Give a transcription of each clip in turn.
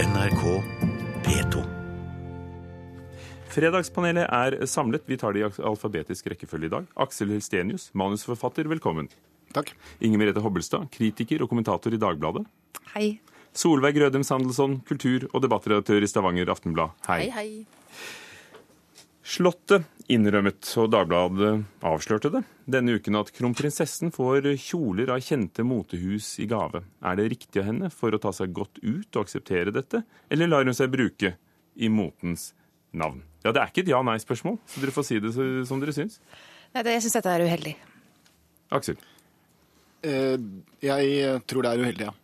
NRK P2. Fredagspanelet er samlet. Vi tar det i alfabetisk rekkefølge i dag. Aksel Helstenius, manusforfatter, velkommen. Takk. Inger Merete Hobbelstad, kritiker og kommentator i Dagbladet. Hei. Solveig Rødem Sandelsson, kultur- og debattredaktør i Stavanger Aftenblad. Hei. Hei, hei. Slottet innrømmet, og Dagbladet avslørte det, denne uken at kronprinsessen får kjoler av kjente motehus i gave. Er det riktig av henne for å ta seg godt ut og akseptere dette, eller lar hun seg bruke i motens navn? Ja, Det er ikke et ja-nei-spørsmål, så dere får si det som dere syns. Nei, det, jeg syns dette er uheldig. Aksel. Eh, jeg tror det er uheldig, ja.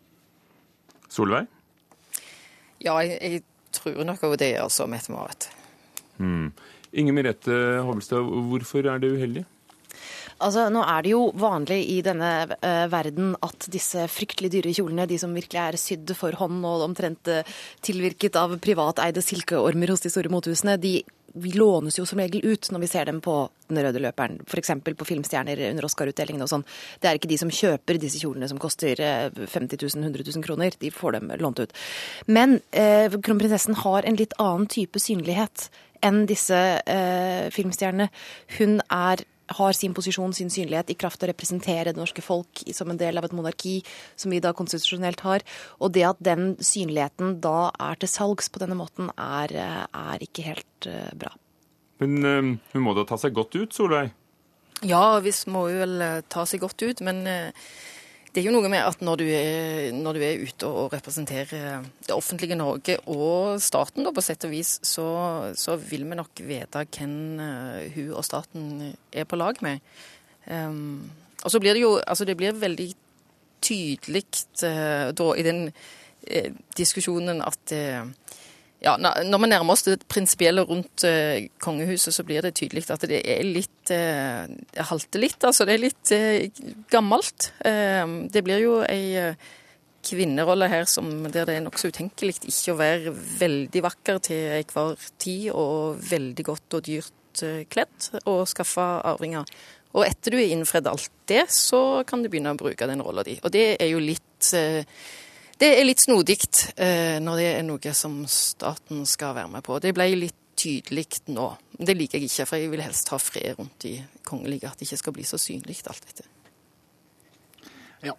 Solveig? Ja, jeg, jeg tror nok også det, altså, Mette-Marit. Hmm. Inger Merete Hobbelstad, hvorfor er det uheldig? Altså, Nå er det jo vanlig i denne uh, verden at disse fryktelig dyre kjolene, de som virkelig er sydd for hånd og omtrent uh, tilvirket av privateide silkeormer hos de store motehusene, de lånes jo som regel ut når vi ser dem på den røde løperen, f.eks. på filmstjerner under Oscar-utdelingen og sånn. Det er ikke de som kjøper disse kjolene som koster 50 000, 100 000 kroner, de får dem lånt ut. Men eh, kronprinsessen har en litt annen type synlighet enn disse eh, filmstjernene. Hun er har sin posisjon, sin synlighet, i kraft av å representere det norske folk som en del av et monarki, som vi da konstitusjonelt har. Og det at den synligheten da er til salgs på denne måten, er, er ikke helt uh, bra. Men uh, hun må da ta seg godt ut, Solveig? Ja, visst må hun vel ta seg godt ut, men det er jo noe med at når du er, når du er ute og representerer det offentlige Norge og staten, da, på sett og vis, så, så vil vi nok vite hvem uh, hun og staten er på lag med. Um, og så blir det jo Altså, det blir veldig tydelig uh, da i den uh, diskusjonen at ja, Når vi nærmer oss det prinsipielle rundt eh, kongehuset, så blir det tydelig at det er litt eh, Det halter litt, altså. Det er litt eh, gammelt. Eh, det blir jo ei eh, kvinnerolle her som, der det er nokså utenkelig ikke å være veldig vakker til enhver tid og veldig godt og dyrt eh, kledd og skaffe arvinger. Og etter du er innfredd alt det, så kan du begynne å bruke den rolla di. Og det er jo litt det er litt snodig eh, når det er noe som staten skal være med på. Det ble litt tydelig nå. Det liker jeg ikke, for jeg vil helst ha fred rundt de kongelige. At det ikke skal bli så synlig, alt dette. Ja,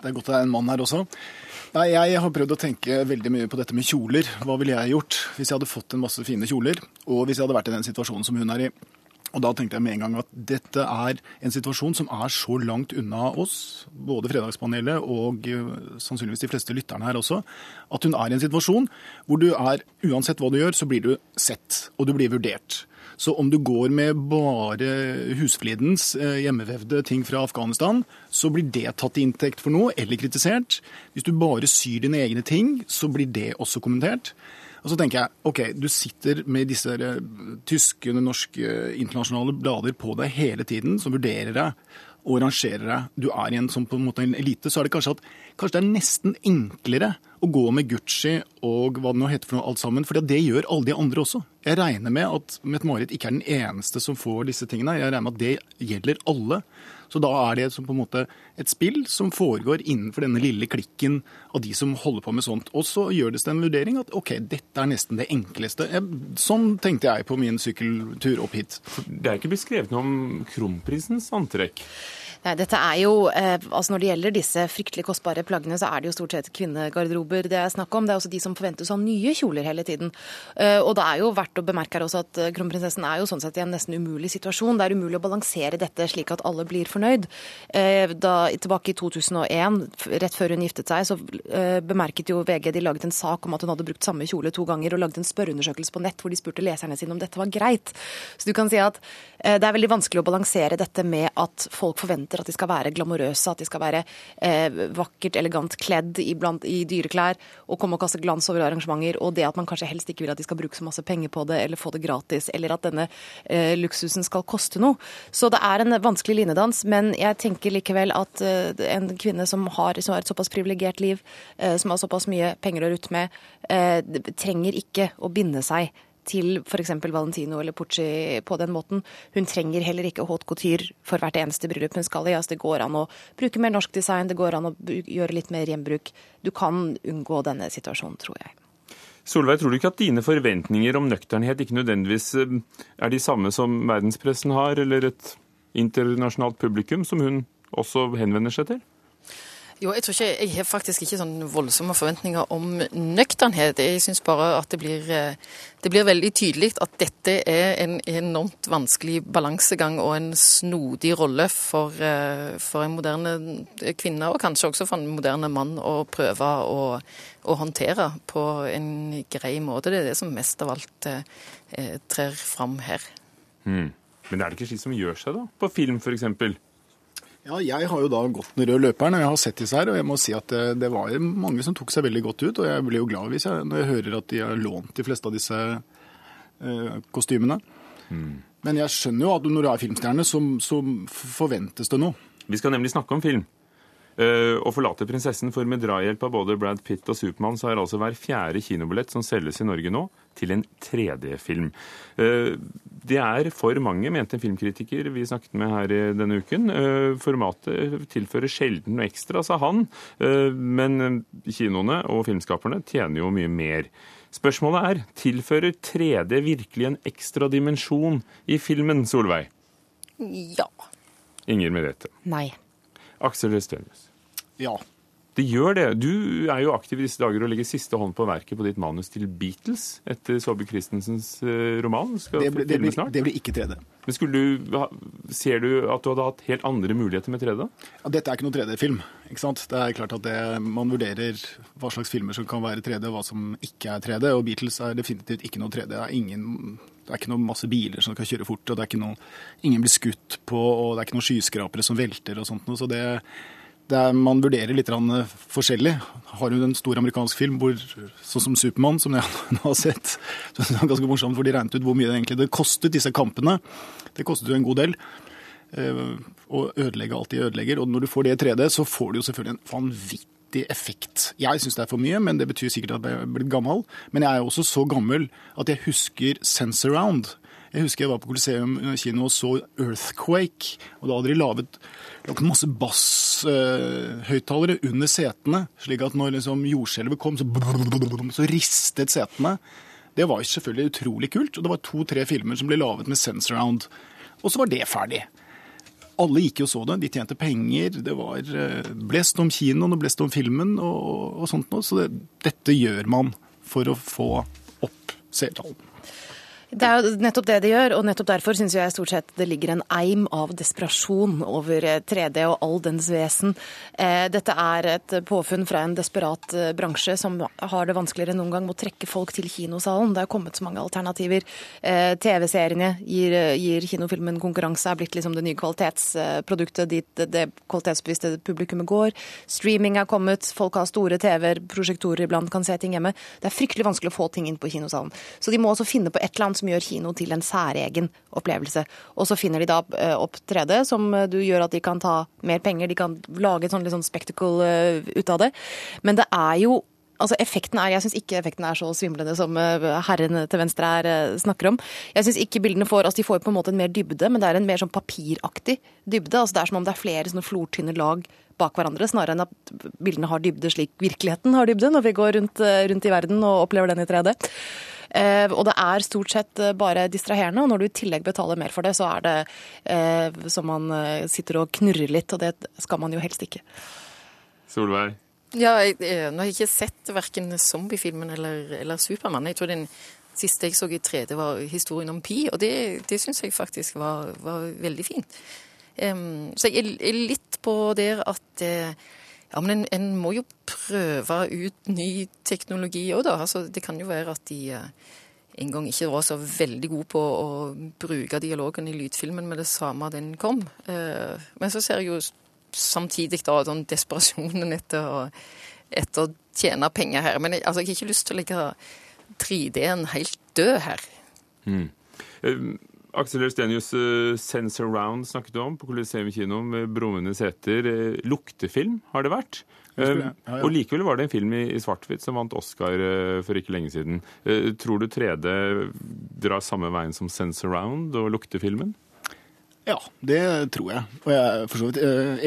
det er godt det er en mann her også. Nei, Jeg har prøvd å tenke veldig mye på dette med kjoler. Hva ville jeg gjort hvis jeg hadde fått en masse fine kjoler, og hvis jeg hadde vært i den situasjonen som hun er i? Og da tenkte jeg med en gang at dette er en situasjon som er så langt unna oss, både Fredagspanelet og uh, sannsynligvis de fleste lytterne her også, at hun er i en situasjon hvor du er, uansett hva du gjør, så blir du sett, og du blir vurdert. Så om du går med bare husflidens uh, hjemmevevde ting fra Afghanistan, så blir det tatt til inntekt for noe, eller kritisert. Hvis du bare syr dine egne ting, så blir det også kommentert. Og så tenker jeg OK, du sitter med disse eh, tyske, norske, internasjonale blader på deg hele tiden, som vurderer deg og rangerer deg. Du er i en, sånn, på en måte en elite. Så er det kanskje at kanskje det er nesten enklere å gå med Gucci og hva det nå heter for noe alt sammen, for det gjør alle de andre også. Jeg regner med at Mette-Marit ikke er den eneste som får disse tingene. Jeg regner med at det gjelder alle. Så da er det på en måte et spill som foregår innenfor denne lille klikken av de som holder på med sånt. Og så gjøres det en vurdering at OK, dette er nesten det enkleste. Sånn tenkte jeg på min sykkeltur opp hit. Det er ikke beskrevet noe om kronprinsens antrekk? Nei, dette er jo, eh, altså Når det gjelder disse fryktelig kostbare plaggene, så er det jo stort sett kvinnegarderober det er snakk om. Det er også de som forventes å ha nye kjoler hele tiden. Eh, og det er jo verdt å bemerke her også at eh, kronprinsessen er jo sånn sett i en nesten umulig situasjon. Det er umulig å balansere dette slik at alle blir fornøyd. Eh, da, tilbake i 2001, rett før hun giftet seg, så eh, bemerket jo VG de laget en sak om at hun hadde brukt samme kjole to ganger, og laget en spørreundersøkelse på nett hvor de spurte leserne sine om dette var greit. Så du kan si at eh, det er veldig vanskelig å balansere dette med at folk forventer at de skal være glamorøse, at de skal være vakkert, elegant kledd i, blant, i dyre og komme og kaste glans over arrangementer, og det at man kanskje helst ikke vil at de skal bruke så masse penger på det eller få det gratis, eller at denne eh, luksusen skal koste noe. Så det er en vanskelig linedans, men jeg tenker likevel at eh, en kvinne som har, som har et såpass privilegert liv, eh, som har såpass mye penger å rutte med, eh, trenger ikke å binde seg til f.eks. Valentino eller Pucci på den måten. Hun trenger heller ikke haute couture for hvert eneste bryllup hun skal i. Altså, det går an å bruke mer norsk design, det går an å gjøre litt mer gjenbruk. Du kan unngå denne situasjonen, tror jeg. Solveig, tror du ikke at dine forventninger om nøkternhet ikke nødvendigvis er de samme som verdenspressen har, eller et internasjonalt publikum som hun også henvender seg til? Jo, jeg tror ikke, jeg har faktisk ikke sånn voldsomme forventninger om nøkternhet. Jeg syns bare at det blir, eh, det blir veldig tydelig at dette er en enormt vanskelig balansegang og en snodig rolle for, eh, for en moderne kvinne, og kanskje også for en moderne mann, å prøve å, å håndtere på en grei måte. Det er det som mest av alt eh, trer fram her. Hmm. Men er det ikke slik som gjør seg, da? På film, f.eks.? Ja, jeg har jo da gått den røde løperen, og jeg har sett disse her. Og jeg må si at det, det var mange som tok seg veldig godt ut. Og jeg blir jo glad jeg, når jeg hører at de har lånt de fleste av disse eh, kostymene. Mm. Men jeg skjønner jo at når du er filmstjerne, så, så forventes det noe. Vi skal nemlig snakke om film. Uh, å forlate prinsessen, for med drahjelp av både Brad Pitt og Supermann, så er altså hver fjerde kinobillett som selges i Norge nå, til en 3D-film. Uh, det er for mange, mente en filmkritiker vi snakket med her denne uken. Uh, formatet tilfører sjelden noe ekstra, sa han. Men kinoene og filmskaperne tjener jo mye mer. Spørsmålet er tilfører 3D virkelig en ekstra dimensjon i filmen, Solveig? Ja. Inger Merete. Nei. Aksel Restenius. Ja. Det gjør det. Du er jo aktiv i disse dager og legger siste hånd på verket på ditt manus til Beatles etter Saabye Christensens eh, roman. Det, blir, det, blir, det blir ikke 3D. Men du, Ser du at du hadde hatt helt andre muligheter med 3D? Ja, dette er ikke noe 3D-film. ikke sant? Det er klart at det, Man vurderer hva slags filmer som kan være 3D, og hva som ikke er 3D. Og Beatles er definitivt ikke noe 3D. Det er, ingen, det er ikke noe masse biler som kan kjøre fort, og det er ikke noe, ingen blir skutt på, og det er ikke noen skyskrapere som velter og sånt noe. så det er, man vurderer litt forskjellig. Har hun en stor amerikansk film hvor, sånn som Supermann, som jeg har sett, så det er ganske morsomt, for de regnet ut hvor mye det egentlig det kostet, disse kampene. Det kostet jo en god del. Eh, å ødelegge alt de ødelegger. Og når du får det i 3D, så får du jo selvfølgelig en vanvittig effekt. Jeg syns det er for mye, men det betyr sikkert at jeg er blitt gammel. Men jeg er også så gammel at jeg husker Sense Around. Jeg husker jeg var på Coliseum kino og så Earthquake. og Da hadde de laget, laget masse basshøyttalere uh, under setene, slik at når liksom jordskjelvet kom, så, så ristet setene. Det var selvfølgelig utrolig kult. og Det var to-tre filmer som ble laget med Sense Around. Og så var det ferdig. Alle gikk jo så det. De tjente penger. Det var blest om kinoen og blest om filmen og, og sånt noe. Så det, dette gjør man for å få opp seertallene. Det er jo nettopp det de gjør, og nettopp derfor syns jeg stort sett det ligger en eim av desperasjon over 3D eh, og all dens vesen. Eh, dette er et påfunn fra en desperat eh, bransje som har det vanskeligere enn noen gang med å trekke folk til kinosalen. Det er kommet så mange alternativer. TV-seriene gir, gir, kinofilmen konkurranse, er blitt liksom det nye kvalitetsproduktet dit det kvalitetsbevisste publikummet går. Streaming er kommet, folk har store TV-er, prosjektorer iblant, kan se ting hjemme. Det er fryktelig vanskelig å få ting inn på kinosalen. Så de må også finne på et eller annet som gjør kino til en særegen opplevelse. Og så finner de da eh, opp 3D, som eh, du gjør at de kan ta mer penger, de kan lage et sånn, sånn spectacle eh, ut av det. Men det er jo Altså effekten er, Jeg syns ikke effekten er så svimlende som herren til venstre her snakker om. Jeg synes ikke bildene får altså De får på en måte en mer dybde, men det er en mer sånn papiraktig dybde. altså Det er som om det er flere sånne flortynne lag bak hverandre, snarere enn at bildene har dybde slik virkeligheten har dybde, når vi går rundt, rundt i verden og opplever den i 3D. Eh, og det er stort sett eh, bare distraherende, og når du i tillegg betaler mer for det, så er det eh, som man sitter og knurrer litt, og det skal man jo helst ikke. Solveig? Ja, jeg, nå har jeg ikke sett verken zombiefilmen eller, eller Supermann. Jeg tror den siste jeg så i 3D, var historien om Pi, og det, det syns jeg faktisk var, var veldig fint. Um, så jeg er litt på der at uh, ja, men en, en, må jo prøve ut ny teknologi òg, da. Altså, det kan jo være at de eh, en gang ikke var så veldig gode på å bruke dialogen i lydfilmen med det samme den kom. Eh, men så ser jeg jo samtidig da den desperasjonen etter å, etter å tjene penger her. Men jeg, altså, jeg har ikke lyst til å legge 3D-en helt død her. Mm. Aksel Østenius, uh, Sense Around snakket du om på Coliseum kino med brummende seter. Uh, luktefilm har det vært. Uh, ja, ja. Og likevel var det en film i, i svart-hvitt som vant Oscar for ikke lenge siden. tror du 3D drar samme veien som Sense Around og luktefilmen? Ja, det tror jeg. Og jeg er for så vidt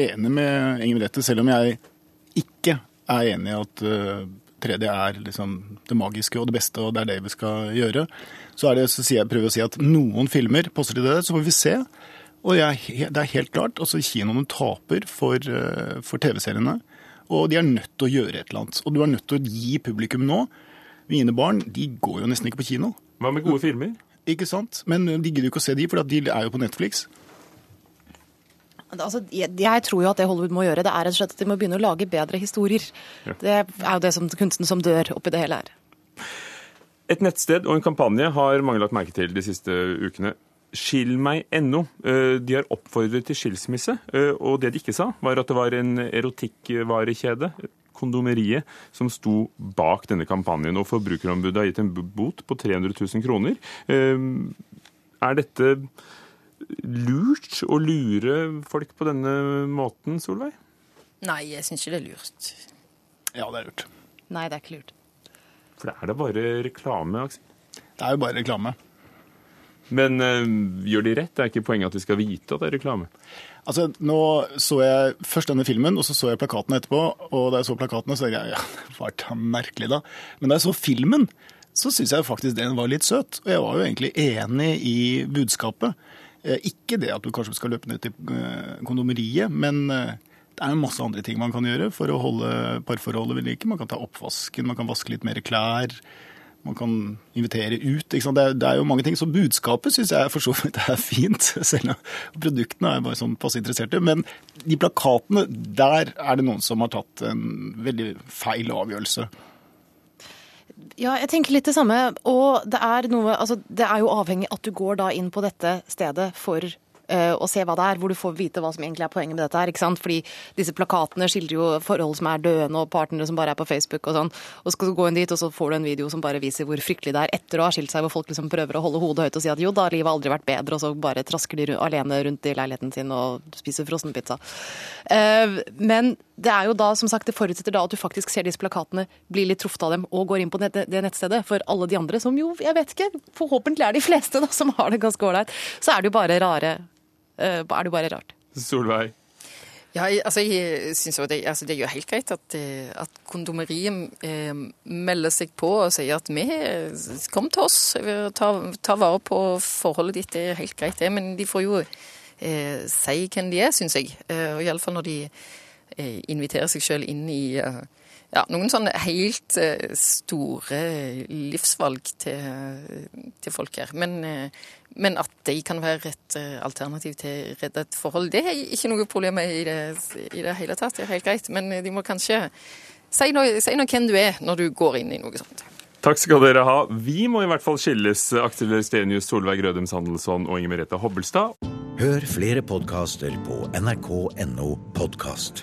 enig med Inger Merete, selv om jeg ikke er enig i at tredje er liksom det magiske og det beste, og det er det vi skal gjøre. Så, er det, så sier jeg, prøver jeg å si at noen filmer passer til det, så får vi se. Og jeg, det er helt klart, altså kinoene taper for, eh, for TV-seriene. Og de er nødt til å gjøre et eller annet. Og du er nødt til å gi publikum nå Mine barn de går jo nesten ikke på kino. Hva med gode filmer? Ikke sant? Men de gidder jo ikke å se de, for de er jo på Netflix. Altså, jeg, tror jo at det Hollywood må gjøre, det er rett og slett at de må begynne å lage bedre historier. Ja. Det er jo det som kunsten som dør oppi det hele her. Et nettsted og en kampanje har mange lagt merke til de siste ukene. Skil meg ennå. de har oppfordret til skilsmisse, eh, og det de ikke sa, var at det var en erotikkvarekjede, Kondomeriet, som sto bak denne kampanjen. Og Forbrukerombudet har gitt en bot på 300 000 kroner. Eh, er dette lurt å lure folk på denne måten, Solveig? Nei, jeg syns ikke det er lurt. Ja, det er lurt. Nei, det er ikke lurt. For det er da bare reklame, Aksel? Det er jo bare reklame. Men øh, gjør de rett? Det er ikke poenget at de skal vite at det er reklame? Altså, Nå så jeg først denne filmen, og så så jeg plakatene etterpå. Og da jeg så plakatene, så tenkte jeg ja, det var da merkelig, da. Men da jeg så filmen, så syns jeg faktisk den var litt søt. Og jeg var jo egentlig enig i budskapet. Eh, ikke det at du kanskje skal løpe ned til eh, kondomeriet, men det er masse andre ting man kan gjøre for å holde parforholdet ved like. Man kan ta oppvasken, man kan vaske litt mer klær man kan invitere ut. Det er, det, er, jo mange ting. Så budskapet syns jeg for så vidt er fint. Selv om produktene er bare sånn passe interesserte. Men de plakatene, der er det noen som har tatt en veldig feil avgjørelse. Ja, jeg tenker litt det samme. Og det er, noe, altså, det er jo avhengig at du går da inn på dette stedet for og se hva det er, hvor du får vite hva som egentlig er poenget med dette her. ikke sant? Fordi disse plakatene skildrer jo forhold som er døende, og partnere som bare er på Facebook og sånn. Og så skal du gå inn dit, og så får du en video som bare viser hvor fryktelig det er etter å ha skilt seg, hvor folk liksom prøver å holde hodet høyt og si at jo da, livet har aldri vært bedre, og så bare trasker de alene rundt i leiligheten sin og spiser frossenpizza. Eh, men det er jo da, som sagt, det forutsetter da at du faktisk ser disse plakatene, blir litt truffet av dem og går inn på det nettstedet. For alle de andre, som jo, jeg vet ikke, forhåpentlig er de fleste da, som har det ganske ålreit, så er det jo bare rare Eh, er det bare rart. Solveig? Ja, altså, jeg synes jo det, altså, det er jo helt greit at, eh, at kondomeriet eh, melder seg på og sier at vi kom til oss, ta, ta vare på forholdet ditt, det er helt greit det. Men de får jo eh, si hvem de er, syns jeg. Eh, og Iallfall når de eh, inviterer seg sjøl inn i eh, ja, noen sånne helt uh, store livsvalg til, til folk her. Men, uh, men, at de kan være et alternativ til et forhold, det er ikke noe problem med i det, i det hele tatt. Det er helt greit. Men de må kanskje si noe, si noe hvem du er når du går inn i noe sånt. Takk skal dere ha. Vi må i hvert fall skilles, Aksel Stenius, Solveig Rødem Sandelsson og Inger Merete Hobbelstad. Hør flere podkaster på nrk.no podkast.